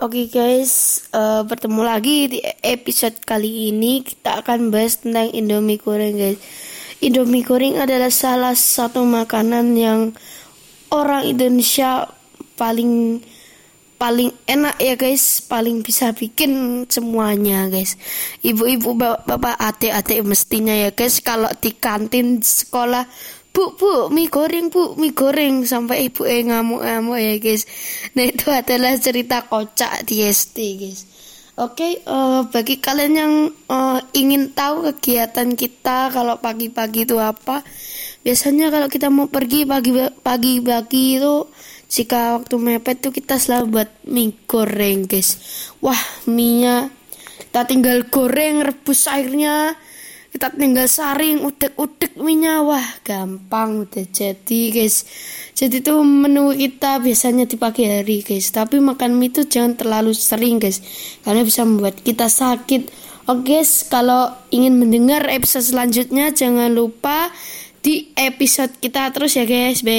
Oke guys, uh, bertemu lagi di episode kali ini kita akan bahas tentang Indomie goreng guys. Indomie goreng adalah salah satu makanan yang orang Indonesia paling paling enak ya guys, paling bisa bikin semuanya guys. Ibu-ibu, bapak, adik-adik mestinya ya guys kalau di kantin sekolah bu bu mie goreng bu mie goreng. Sampai ibu eh ngamuk-ngamuk ya guys. Nah itu adalah cerita kocak di SD guys. Oke okay, uh, eh, bagi kalian yang uh, ingin tahu kegiatan kita kalau pagi-pagi itu apa biasanya kalau kita mau pergi pagi-pagi itu jika waktu mepet tuh kita selalu buat mie goreng guys. Wah mie nya kita tinggal goreng rebus airnya kita tinggal saring udek-udek minyak wah gampang udah jadi guys. Jadi itu menu kita biasanya di pagi hari guys. Tapi makan mie itu jangan terlalu sering guys. Karena bisa membuat kita sakit. Oke guys kalau ingin mendengar episode selanjutnya jangan lupa di episode kita terus ya guys. Bye